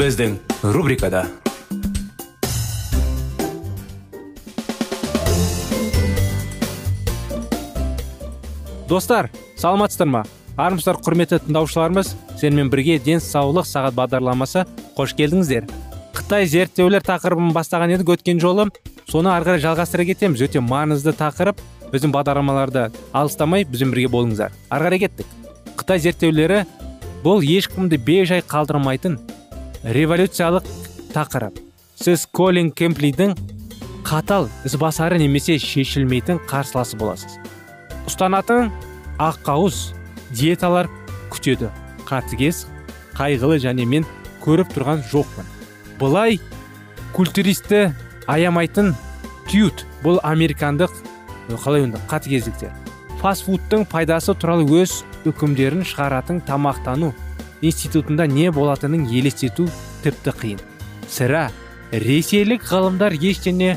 Біздің рубрикада достар саламатсыздар ма армысыздар құрметті тыңдаушыларымыз сіздермен бірге денсаулық сағат бағдарламасы қош келдіңіздер қытай зерттеулер тақырыбын бастаған едік өткен жолы соны ары қарай жалғастыра кетеміз өте маңызды тақырып біздің бағдарламаларды алыстамай бізбен бірге болыңыздар ары қарай кеттік қытай зерттеулері бұл ешкімді бейжай қалдырмайтын революциялық тақырып. Сіз колин кемплидің қатал ізбасары немесе шешілмейтін қарсыласы боласыз. Ұстанатын аққауыз диеталар күтеді. Қатыгез қайғылы және мен көріп тұрған жоқпын. Былай культуристті аямайтын тют бұл американдық қалай онда қатыгездіктер. Фастфудтың пайдасы туралы өз үкімдерін шығаратын тамақтану. Институтында не болатынын елестету тіпті қиын. Сірә ресейлік ғалымдар ештеңе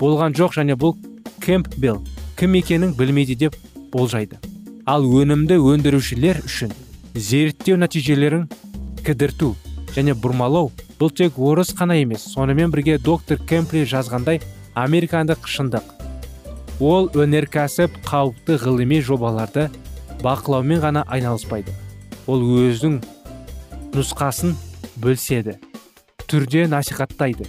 болған жоқ және бұл кемпбелл кім екенін білмейді деп болжайды. Ал өнімді өндірушілер үшін зерттеу нәтижелерін кідірту және бұрмалау бұл тек орыс қана емес сонымен бірге доктор кемпли жазғандай американдық шындық. Ол өнеркәсіп қауіпті ғылыми жобаларды бақылаумен ғана айналыспайды. Ол өзінің нұсқасын бөлседі түрде насихаттайды.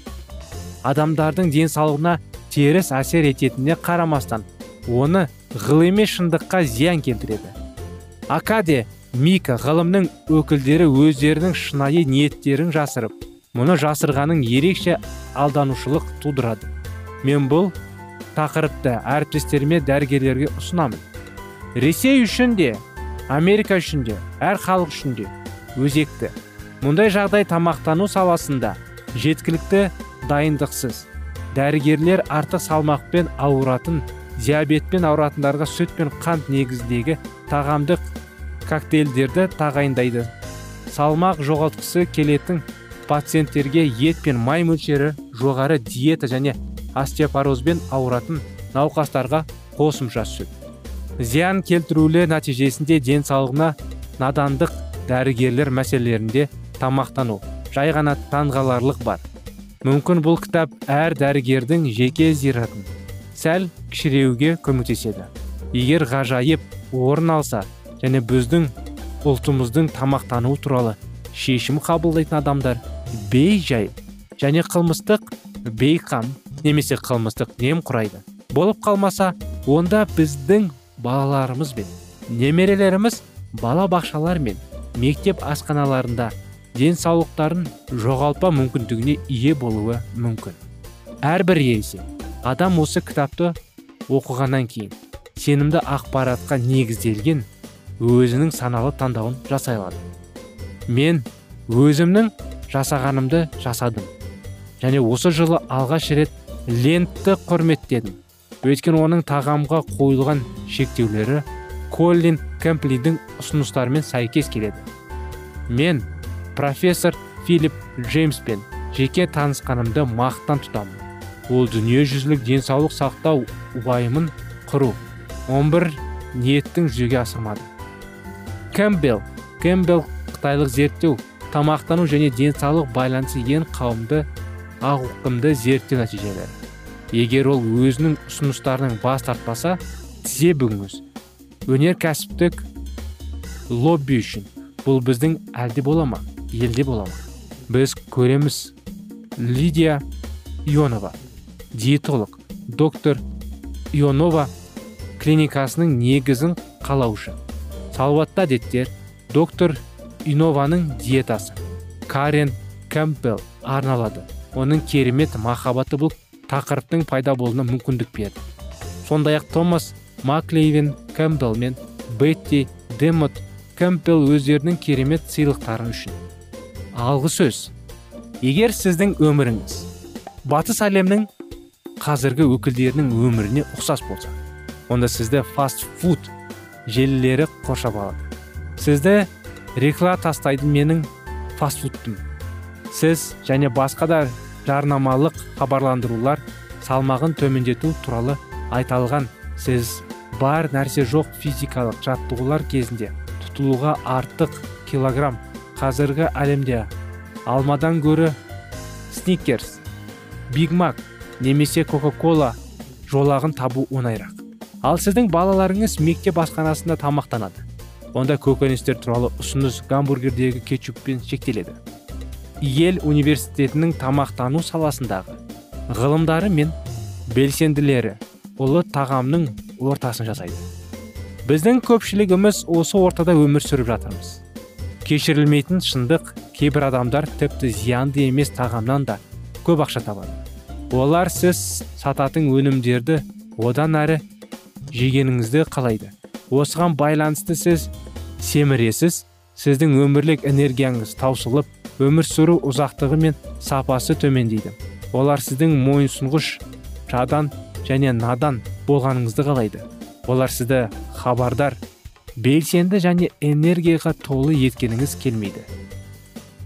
Адамдардың денсаулығына теріс әсер ететініне қарамастан оны ғылыми шындыққа зиян келтіреді. Акаде мика ғылымның өкілдері өздерінің шынайы ниеттерін жасырып мұны жасырғаның ерекше алданушылық тудырады. Мен бұл тақырыпты әріптестеріме дәрігерлерге ұсынамын. Ресей үшін де америка үшін де әр халық үшін де өзекті. Мұндай жағдай тамақтану саласында жеткілікті дайындықсыз. Дәрігерлер артық салмақпен ауыратын диабетпен ауыратындарға сүт пен қант негізіндегі тағамдық коктейльдерді тағайындайды. Салмақ жоғалтқысы келетін пациенттерге ет пен май мөлшері жоғары диета және остеопорозбен ауыратын науқастарға қосымша сүт. Зиян келтірулі нәтижесінде денсаулығына надандық дәрігерлер мәселелерінде тамақтану. Жай ғана таңғаларлық бар. Мүмкін бұл кітап әр дәрігердің жеке зиратын сәл кішіреуге көмектеседі. Егер ғажайып орын алса және біздің ұлтымыздың тамақтануы туралы шешім қабылдайтын адамдар бей жай және қылмыстық бейқам немесе қылмыстық нем құрайды. Болып қалмаса онда біздің балаларымыз бен немерелеріміз бала бақшалар мен мектеп асханаларында денсаулықтарын жоғалтпа мүмкіндігіне ие болуы мүмкін. Әрбір ересек адам осы кітапты оқығаннан кейін сенімді ақпаратқа негізделген өзінің саналы таңдауын жасай алады мен өзімнің жасағанымды жасадым. Және осы жылы алғаш рет лентті құрметтедім. Өйткені оның тағамға қойылған шектеулері коллин кэмплидің ұсыныстарымен сәйкес келеді. Мен профессор филипп джеймспен жеке танысқанымды мақтан тұтамын. Ол дүниежүзілік денсаулық сақтау уайымын құру. 11 ниеттің жүзеге асырмады. Кэмпбелл кэмпбелл қытайлық зерттеу тамақтану және денсаулық байланысы ең қауымды ауқымды зерттеу нәтижелері. Егер ол өзінің ұсыныстарының бас тартпаса тізе бүгіңіз. Өнеркәсіптік лобби үшін. Бұл біздің әлде бола ма? Елде бола ма? Біз көреміз. Лидия ионова диетолог доктор ионова клиникасының негізін қалаушы. Салауатты әдеттер доктор инованың диетасы. Карен кэмпбелл арналады. Оның керемет махаббаты бұл тақырыптың пайда болуына мүмкіндік берді. Сондай ақ томас маклейвен кэмпбелл мен бетти демот кэмпбелл өздерінің керемет сыйлықтары үшін. Алғы сөз. Егер сіздің өміріңіз батыс әлемнің қазіргі өкілдерінің өміріне ұқсас болса онда сізді фастфуд желілері қоршап алады. Сізді реклама тастайды менің фастфудтым сіз және басқа да жарнамалық хабарландырулар салмағын төмендету туралы айталған сіз бар нәрсе жоқ физикалық жаттығулар кезінде. Тұтылуға артық килограмм. Қазіргі әлемде алмадан гөрі сникерс биг мак немесе кока кола жолағын табу оңайырақ. Ал сіздің балаларыңыз мектеп асханасында тамақтанады. Онда көкөністер туралы ұсыныс гамбургердегі кетчуппен шектеледі. Ел университетінің тамақтану саласындағы ғылымдары мен белсенділері ұлы тағамның ортасын жасайды. Біздің көпшілігіміз осы ортада өмір сүріп жатырмыз. Кешірілмейтін шындық кейбір адамдар тіпті зиянды емес тағамнан да көп ақша табады. Олар сіз сататын өнімдерді одан әрі жегеніңізді қалайды. Осыған байланысты сіз семіресіз сіздің өмірлік энергияңыз таусылып өмір сүру ұзақтығы мен сапасы төмендейді. Олар сіздің мойынсұнғыш жадан және надан болғаныңызды қалайды. Олар сізді хабардар белсенді және энергияға толы еткеніңіз келмейді.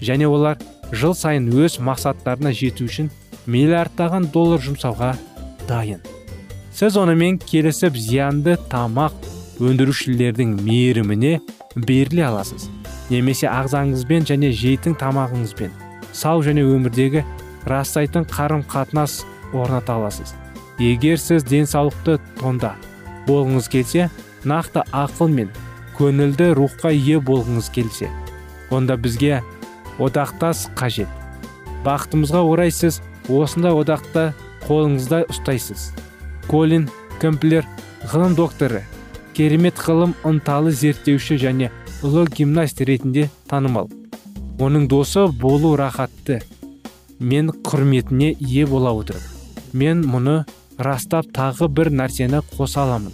Және олар жыл сайын өз мақсаттарына жету үшін миллиардтаған доллар жұмсауға дайын. Сіз онымен келісіп зиянды тамақ өндірушілердің мейіріміне беріле аласыз. Немесе ағзаңызбен және жейтін тамағыңызбен сау және өмірдегі растайтын қарым қатынас орната аласыз. Егер сіз денсаулықты тонда болғыңыз келсе нақты ақыл мен көңілді рухқа ие болғыңыз келсе онда бізге одақтас қажет. Бақытымызға орай сіз осындай одақта қолыңызда ұстайсыз. Колин кемплер ғылым докторы керемет ғылым ынталы зерттеуші және ұлы гимнаст ретінде танымал. Оның досы болу рахатты мен құрметіне ие бола отырып мен мұны растап тағы бір нәрсені қоса аламын.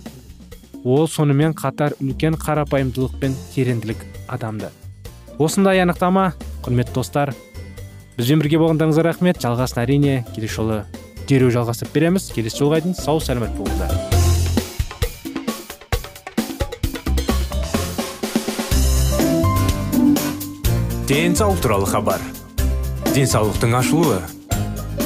Ол сонымен қатар үлкен қарапайымдылық пен тереңділік адамды. Осындай анықтама құрметті достар бізбен бірге болғандарыңызға рахмет. Жалғасын әрине келесі жолы дереу жалғастырып береміз. Келесі жолға дейін сау сәлемет болыңыздар. Денсаулық туралы хабар. Денсаулықтың ашылуы.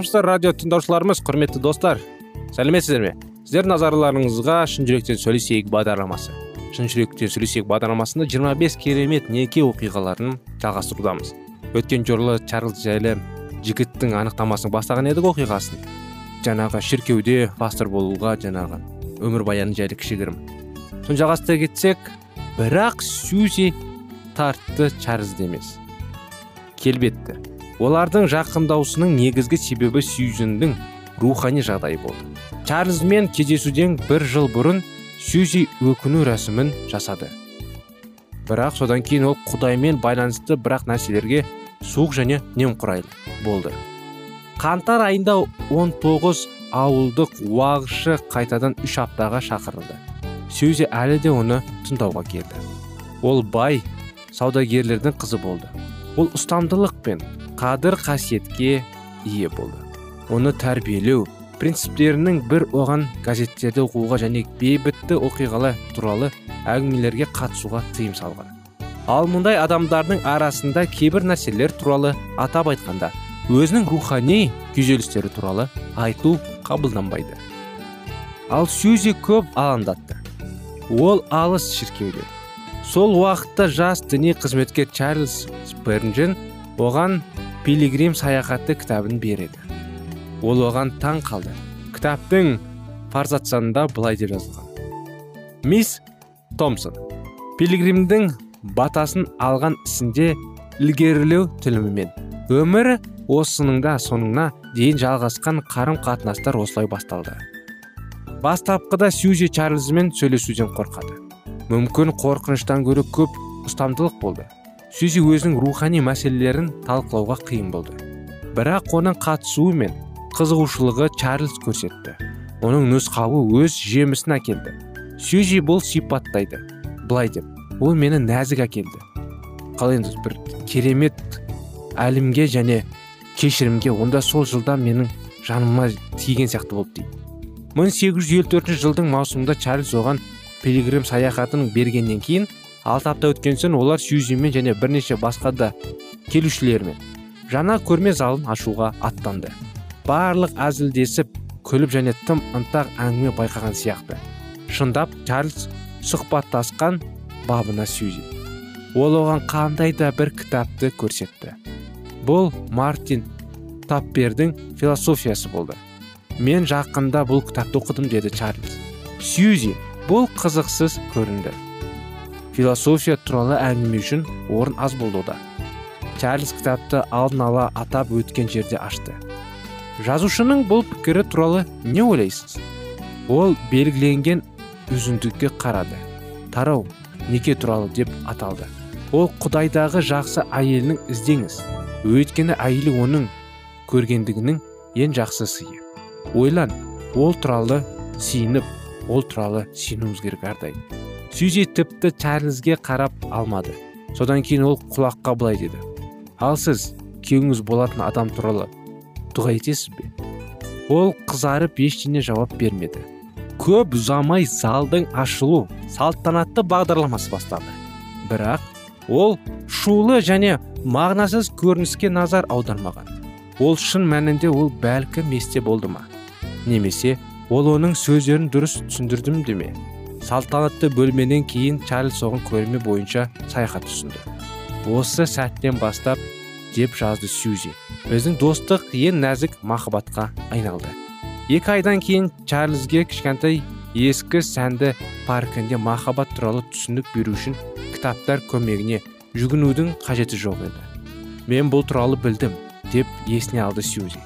Армысыздар радио тыңдаушыларымыз құрметті достар сәлеметсіздер ме? Сіздердің назарларыңызға шын жүректен сөйлесейік бағдарламасы. Шын жүректен сөйлесейік бағдарламасында 25 керемет неке оқиғаларын жалғастырудамыз өткен жолы чарльз жайлы жігіттің анықтамасын бастаған едік оқиғасын. Жаңағы шіркеуде пастор болуға жаңағы өмірбаяны жайлы кішігірім. Соны жалғастыра кетсек бірақ сюзи тартты чарльзді емес. Келбетті. Олардың жақындаусының негізгі себебі сьюзендің рухани жағдайы болды. Чарльзмен кездесуден бір жыл бұрын сьюзи өкіну рәсімін жасады. Бірақ содан кейін ол құдаймен байланысты бірақ нәрселерге суық және немқұрайлы болды. Қаңтар айында 19 ауылдық уағызшы қайтадан үш аптаға шақырылды. Сьюзи әлі де оны тыңдауға келді. Ол бай саудагерлердің қызы болды. Ол ұстамдылық пен қадір қасиетке ие болды. Оны тәрбиелеу принциптерінің бір оған газеттерді оқуға және бейбітті оқиғалар туралы әңгімелерге қатысуға тыйым салған. Ал мұндай адамдардың арасында кейбір нәрселер туралы атап айтқанда өзінің рухани күйзелістері туралы айту қабылданбайды. Ал сьюзи көп алаңдатты. Ол алыс шіркеуде сол уақытта жас діни қызметкер чарльз спержен оған пилигрим саяхаты кітабын береді ол оған таң қалды. Кітаптың фарзатсанында былай деп жазылған. Мисс томпсон пилигримдің батасын алған ісінде ілгерілеу тілімімен. Өмірі осыныңда соңына дейін жалғасқан қарым қатынастар осылай басталды. Бастапқыда сьюзи чарльзмен сөйлесуден қорқады. Мүмкін қорқыныштан гөрі көп ұстамдылық болды. Сьюзи өзінің рухани мәселелерін талқылауға қиын болды. Бірақ оның қатысуы мен қызығушылығы чарльз көрсетті. Оның нұсқауы өз жемісін әкелді. Сьюзи бұл сипаттайды. Былай деп ол мені нәзік әкелді. Қалай енді бір керемет әлімге және кешірімге онда сол жылда менің жаныма тиген сияқты болды дейді. 1854 жылдың маусымында чарльз оған пилигрим саяхатын бергеннен кейін алты апта өткен соң олар сьюзимен және бірнеше басқа да келушілермен жаңа көрме залын ашуға аттанды. Барлық әзілдесіп күліп және тым ынтақ әңгіме байқаған сияқты. Шындап чарльз сұхбаттасқан бабына сьюзи ол оған қандай да бір кітапты көрсетті. Бұл мартин таппердің философиясы болды. Мен жақында бұл кітапты оқыдым деді чарльз. Сьюзи бұл қызықсыз көрінді философия туралы әңгіме үшін орын аз болды чарльз кітапты алдын ала атап өткен жерде ашты. Жазушының бұл пікірі туралы не ойлайсыз? Ол белгіленген үзіндікке қарады. Тарау неке туралы деп аталды. Ол құдайдағы жақсы әйелінің іздеңіз. Өйткені әйелі оның көргендігінің ең жақсы сыйы. Ойлан ол туралы сиініп ол туралы сенуіміз керек әрдайым. Сюзи тіпті чарльзге қарап алмады. Содан кейін ол құлаққа былай деді. Ал сіз күйеуіңіз болатын адам туралы дұға етесіз бе? Ол қызарып ештеңе жауап бермеді. Көп ұзамай залдың ашылу салтанатты бағдарламасы басталды. Бірақ ол шулы және мағынасыз көрініске назар аудармаған. Ол шын мәнінде ол бәлкім есте болды ма? Немесе ол оның сөздерін дұрыс түсіндірдім деме салтанатты бөлменен кейін чарльз оған көрме бойынша саяхат ұсынды. Осы сәттен бастап деп жазды сьюзи. Біздің достық ең нәзік махаббатқа айналды. Екі айдан кейін чарльзге кішкентай ескі сәнді паркінде махаббат туралы түсінік беру үшін кітаптар көмегіне жүгінудің қажеті жоқ еді. Мен бұл туралы білдім деп есіне алды сьюзи.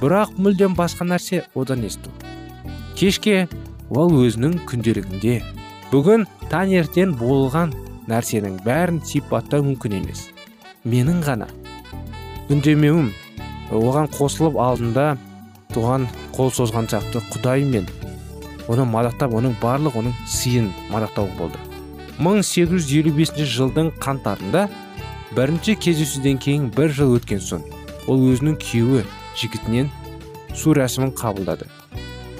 Бірақ мүлдем басқа нәрсе одан есту. Кешке ол өзінің күнделігінде. Бүгін таңертең болған нәрсенің бәрін сипаттау мүмкін емес. Менің ғана. Үндемеуім оған қосылып алдында туған қол созған сияқты құдай мен оны мадақтап оның барлық оның сыйын мадақтау болды. 1855 жылдың қаңтарында бірінші кездесуден кейін бір жыл өткен соң ол өзінің күйеуі жігітінен су рәсімін қабылдады.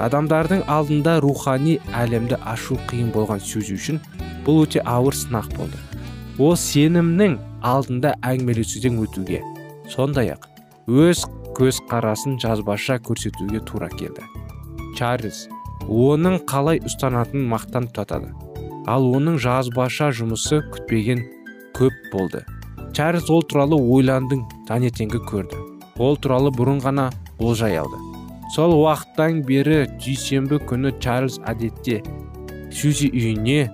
Адамдардың алдында рухани әлемді ашу қиын болған сөзі үшін бұл өте ауыр сынақ болды. Ол сенімнің алдында әңгімелесуден өтуге сондай ақ өз көзқарасын жазбаша көрсетуге тура келді. Чарльз оның қалай ұстанатынын мақтан тұтады ал оның жазбаша жұмысы күтпеген көп болды. Чарльз ол туралы ойландың таңертеңгі көрді. Ол туралы бұрын ғана болжай алды. Сол уақыттан бері дүйсенбі күні чарльз әдетте сюзи үйіне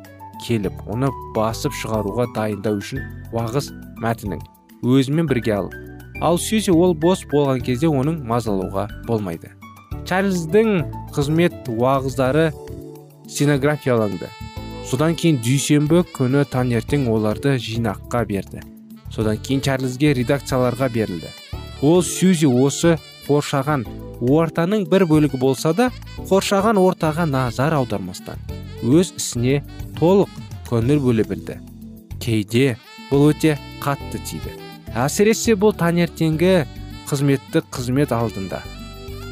келіп оны басып шығаруға дайындау үшін уағыз мәтінін өзімен бірге алып. Ал сюзи ол бос болған кезде оның мазалауға болмайды. Чарльздің қызмет уағыздары стенографияланды. Содан кейін дүйсенбі күні таңертең оларды жинаққа берді. Содан кейін чарльзге редакцияларға берілді. Ол сюзи осы қоршаған ортаның бір бөлігі болса да қоршаған ортаға назар аудармастан өз ісіне толық көңіл бөле білді. Кейде бұл өте қатты тиді. Әсіресе бұл таңертеңгі қызметті қызмет алдында.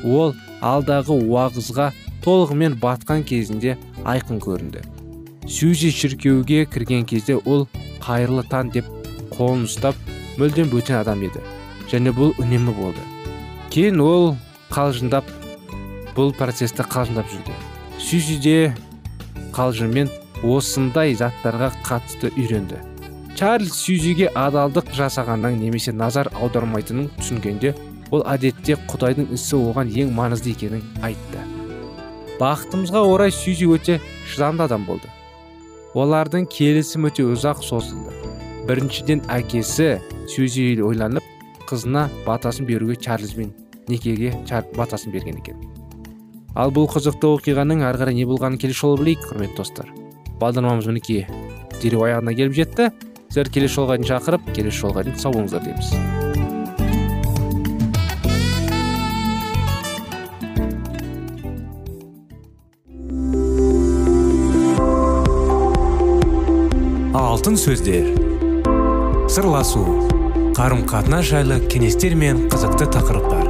Ол алдағы уағызға толығымен батқан кезінде айқын көрінді. Сюзи шіркеуге кірген кезде ол қайырлы таң деп қолын ұстап мүлдем бөтен адам еді және бұл үнемі болды. Кейін ол қалжыңдап бұл процесті қалжыңдап жүрді. Сюзи де қалжыңмен осындай заттарға қатысты үйренді. Чарльз сюзиге адалдық жасағаннан немесе назар аудармайтынын түсінгенде ол әдетте құдайдың ісі оған ең маңызды екенін айтты. Бақытымызға орай сюзи өте шыдамды адам болды. Олардың келісім өте ұзақ созылды. Біріншіден әкесі сюзи ойланып қызына батасын беруге чарльзбен некеге батасын берген екен. Ал бұл қызықты оқиғаның ары қарай не болғанын келесі жолы білейік құрметті достар. Бағдарламамыз мінекей дереу аяғына келіп жетті. Сіздерді келесі жолға дейін шақырып келесі жолға дейін сау болыңыздар дейміз алтын сөздер. Сырласу. Қарым қатынас жайлы кеңестер мен қызықты тақырыптар.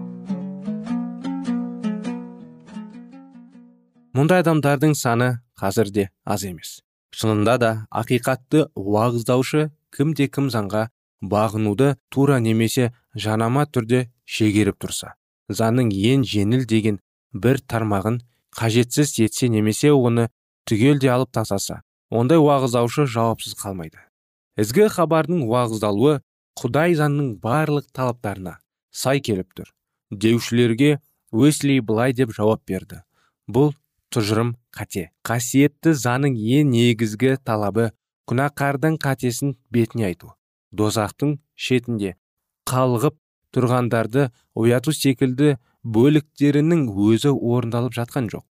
Мұндай адамдардың саны қазірде аз емес. Шынында да ақиқатты уағыздаушы кімде кім заңға бағынуды тура немесе жанама түрде шегеріп тұрса заңның ең жеңіл деген бір тармағын қажетсіз етсе немесе оны түгелде алып тастаса ондай уағыздаушы жауапсыз қалмайды. Ізгі хабардың уағыздалуы құдай заңның барлық талаптарына сай келіп тұр деушілерге уэсли былай деп жауап берді. Бұл тұжырым қате. Қасиетті заңның ең негізгі талабы күнәқардың қатесін бетіне айту. Дозақтың шетінде қалғып тұрғандарды ояту секілді бөліктерінің өзі орындалып жатқан жоқ.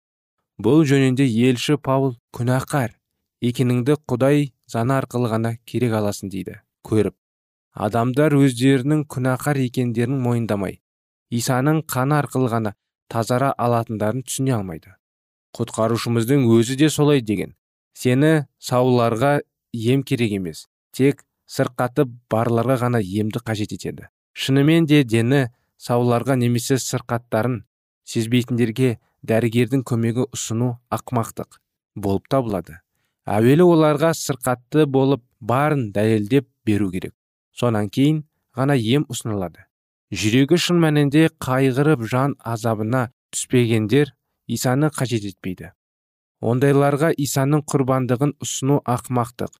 Бұл жөнінде елші паул күнәқар екеніңді құдай заны арқылы ғана керек аласың дейді. Көріп адамдар өздерінің күнәқар екендерін мойындамай исаның қаны арқылы ғана тазара алатындарын түсіне алмайды. Құтқарушымыздың өзі де солай деген. Сені сауларға ем керек емес тек сырқаты барларға ғана емді қажет етеді. Шынымен де дені сауларға немесе сырқаттарын сезбейтіндерге дәрігердің көмегі ұсыну ақмақтық болып табылады. Әуелі оларға сырқатты болып барын дәлелдеп беру керек. Сонан кейін ғана ем ұсынылады. Жүрегі шын мәнінде қайғырып жан азабына түспегендер исаны қажет етпейді. Ондайларға исаның құрбандығын ұсыну ақмақтық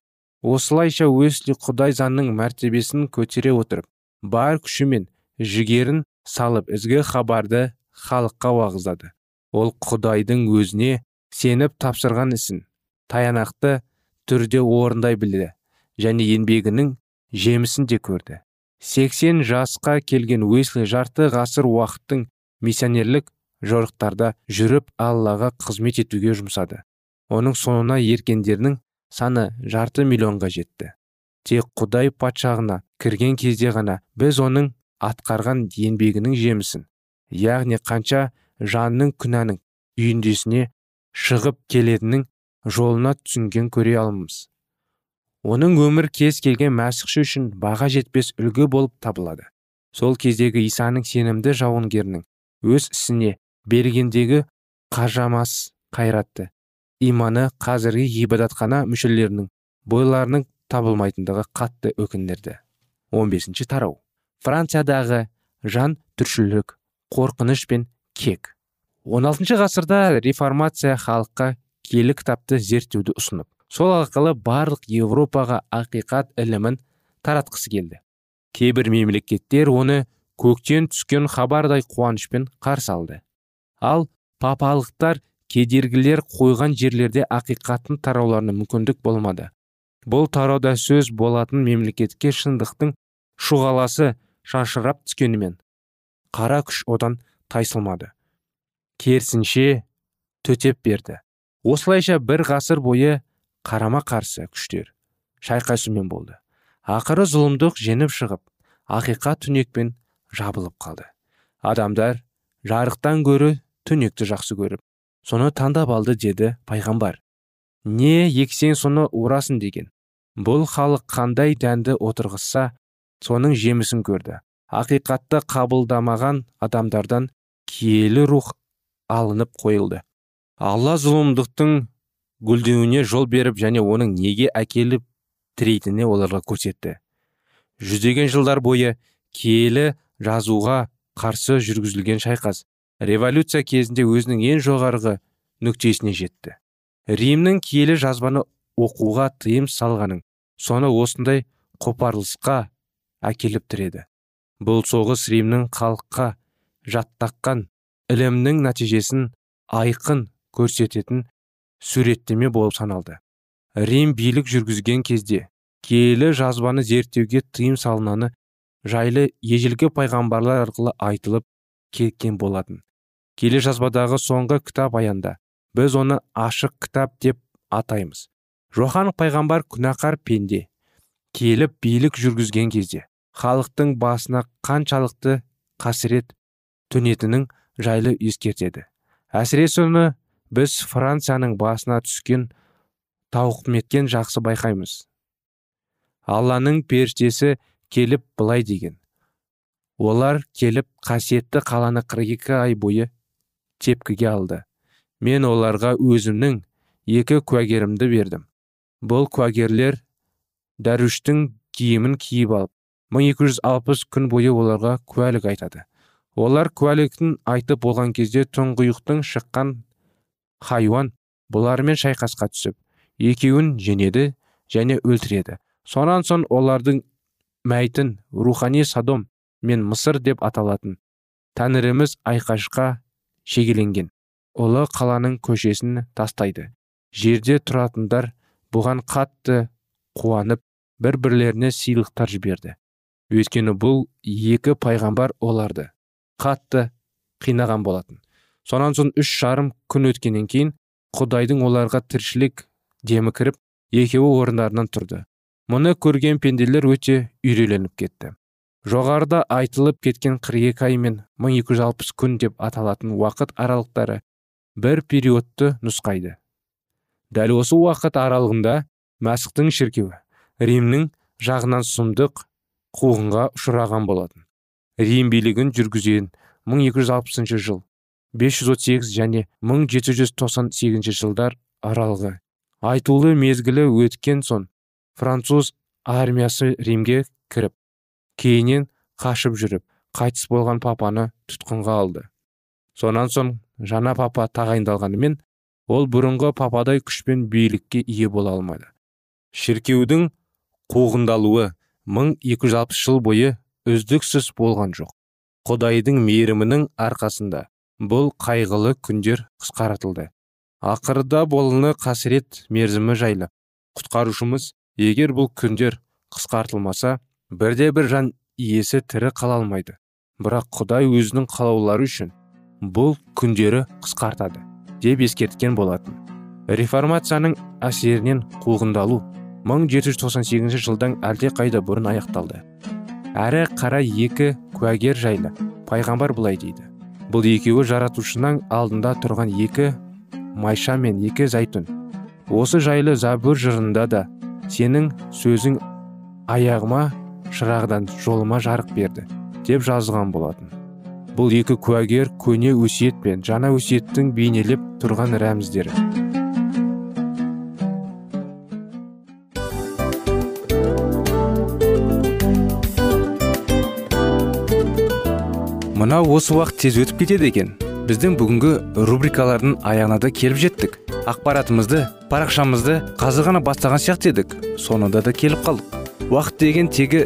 осылайша өсли құдай заңның мәртебесін көтере отырып бар күшімен жігерін салып ізгі хабарды халыққа уағыздады. Ол құдайдың өзіне сеніп тапсырған ісін таянақты түрде орындай білді және еңбегінің жемісін де көрді. 80 жасқа келген уэсли жарты ғасыр уақыттың миссионерлік жорықтарда жүріп аллаға қызмет етуге жұмсады. Оның соңына ергендердің саны жарты миллионға жетті. Тек құдай патшағына кірген кезде ғана біз оның атқарған еңбегінің жемісін яғни қанша жанның күнәнің үйіндесіне шығып келетінін жолына түсінген көре аламыз оның өмір кез келген мәсіхші үшін баға жетпес үлгі болып табылады. Сол кездегі исаның сенімді жауынгерінің өз ісіне бергендегі қажамас қайратты. Иманы қазіргі ғибадатхана мүшелерінің бойларының табылмайтындығы қатты өкіндірді 15 тарау. Франциядағы жан түршілік қорқыныш пен кек. 16 ғасырда реформация халыққа киелі кітапты зерттеуді ұсынып сол арқылы барлық еуропаға ақиқат ілімін таратқысы келді. Кейбір мемлекеттер оны көктен түскен хабардай қуанышпен қарсы алды. Ал папалықтар кедергілер қойған жерлерде ақиқаттың тарауларына мүмкіндік болмады. Бұл тарауда сөз болатын мемлекетке шындықтың шұғаласы шашырап түскенімен қара күш одан тайсылмады. Керісінше төтеп берді. Осылайша бір ғасыр бойы қарама қарсы күштер шайқасумен болды. Ақыры зұлымдық женіп шығып ақиқат түнекпен жабылып қалды. Адамдар жарықтан гөрі түнекті жақсы көріп соны таңдап алды деді пайғамбар. Не ексең соны урасын деген. Бұл халық қандай дәнді отырғызса соның жемісін көрді. Ақиқатты қабылдамаған адамдардан киелі рух алынып қойылды. Алла зұлымдықтың гүлдеуіне жол беріп және оның неге әкеліп тірейтініне оларға көрсетті. Жүздеген жылдар бойы киелі жазуға қарсы жүргізілген шайқас. Революция кезінде өзінің ең жоғарғы нүктесіне жетті. Римнің киелі жазбаны оқуға тыйым салғаның соны осындай қопарылысқа әкеліп тіреді. Бұл соғыс римнің халыққа жаттаққан ілімнің нәтижесін айқын көрсететін суреттеме болып саналды. Рим билік жүргізген кезде киелі жазбаны зерттеуге тыйым салынаны жайлы ежелгі пайғамбарлар арқылы айтылып кеткен болатын. Келе жазбадағы соңғы кітап аянда біз оны ашық кітап деп атаймыз. Жохан пайғамбар күнәқар пенде келіп билік жүргізген кезде халықтың басына қаншалықты қасірет төнетінін жайлы ескертеді. Әсіресе оны біз францияның басына түскен тауқыметкен жақсы байқаймыз. Алланың періштесі келіп былай деген олар келіп қасиетті қаланы 42 ай бойы тепкіге алды. Мен оларға өзімнің екі куәгерімді бердім. Бұл куәгерлер дәруштің киімін киіп алып 1260 күн бойы оларға куәлік айтады. Олар куәліктің айтып болған кезде тұңғиықтың шыққан хайуан бұлармен шайқасқа түсіп екеуін женеді және өлтіреді. Сонан соң олардың мәйітін рухани содом мен мысыр деп аталатын тәңіріміз айқашқа шегеленген. Ұлы қаланың көшесін тастайды. Жерде тұратындар бұған қатты қуанып бір бірлеріне сыйлықтар жіберді. Өйткені бұл екі пайғамбар оларды қатты қинаған болатын. Сонан соң үш жарым күн өткеннен кейін құдайдың оларға тіршілік демі кіріп екеуі орындарынан тұрды. Мұны көрген пенделер өте үйреленіп кетті. Жоғарыда айтылып кеткен 42 ай мен 1260 күн деп аталатын уақыт аралықтары бір периодты нұсқайды. Дәл осы уақыт аралығында мәсіхтің шіркеуі римнің жағынан сұмдық қуғынға ұшыраған болатын. Рим билігін жүргізген 1260 жыл 538 және 1798 жылдар аралығы. Айтулы мезгілі өткен соң француз армиясы римге кіріп кейінен қашып жүріп қайтыс болған папаны тұтқынға алды. Сонан соң жаңа папа тағайындалғанымен ол бұрынғы пападай күшпен билікке ие бола алмады. Шіркеудің қуғындалуы 1260 жыл бойы үздіксіз болған жоқ. Құдайдың мейірімінің арқасында бұл қайғылы күндер қысқартылды ақырда болыны қасірет мерзімі жайлы құтқарушымыз егер бұл күндер қысқартылмаса бірде бір жан иесі тірі қала алмайды. Бірақ құдай өзінің қалаулары үшін бұл күндері қысқартады деп ескерткен болатын. Реформацияның әсерінен қуғындалу 1798 жылдан әлде қайда бұрын аяқталды. Әрі қара екі куәгер жайлы пайғамбар былай дейді. Бұл екеуі жаратушының алдында тұрған екі майша мен екі зәйтүн осы жайлы забур жырында да сенің сөзің аяғыма шырағдан жолыма жарық берді деп жазылған болатын. Бұл екі куәгер көне өсиет пен жаңа өсиеттің бейнелеп тұрған рәміздері. Мынау осы уақыт тез өтіп кетеді екен. Біздің бүгінгі рубрикалардың аяғына да келіп жеттік. Ақпаратымызды парақшамызды қазір ғана бастаған сияқты едік. Соңында да келіп қалдық. Уақыт деген тегі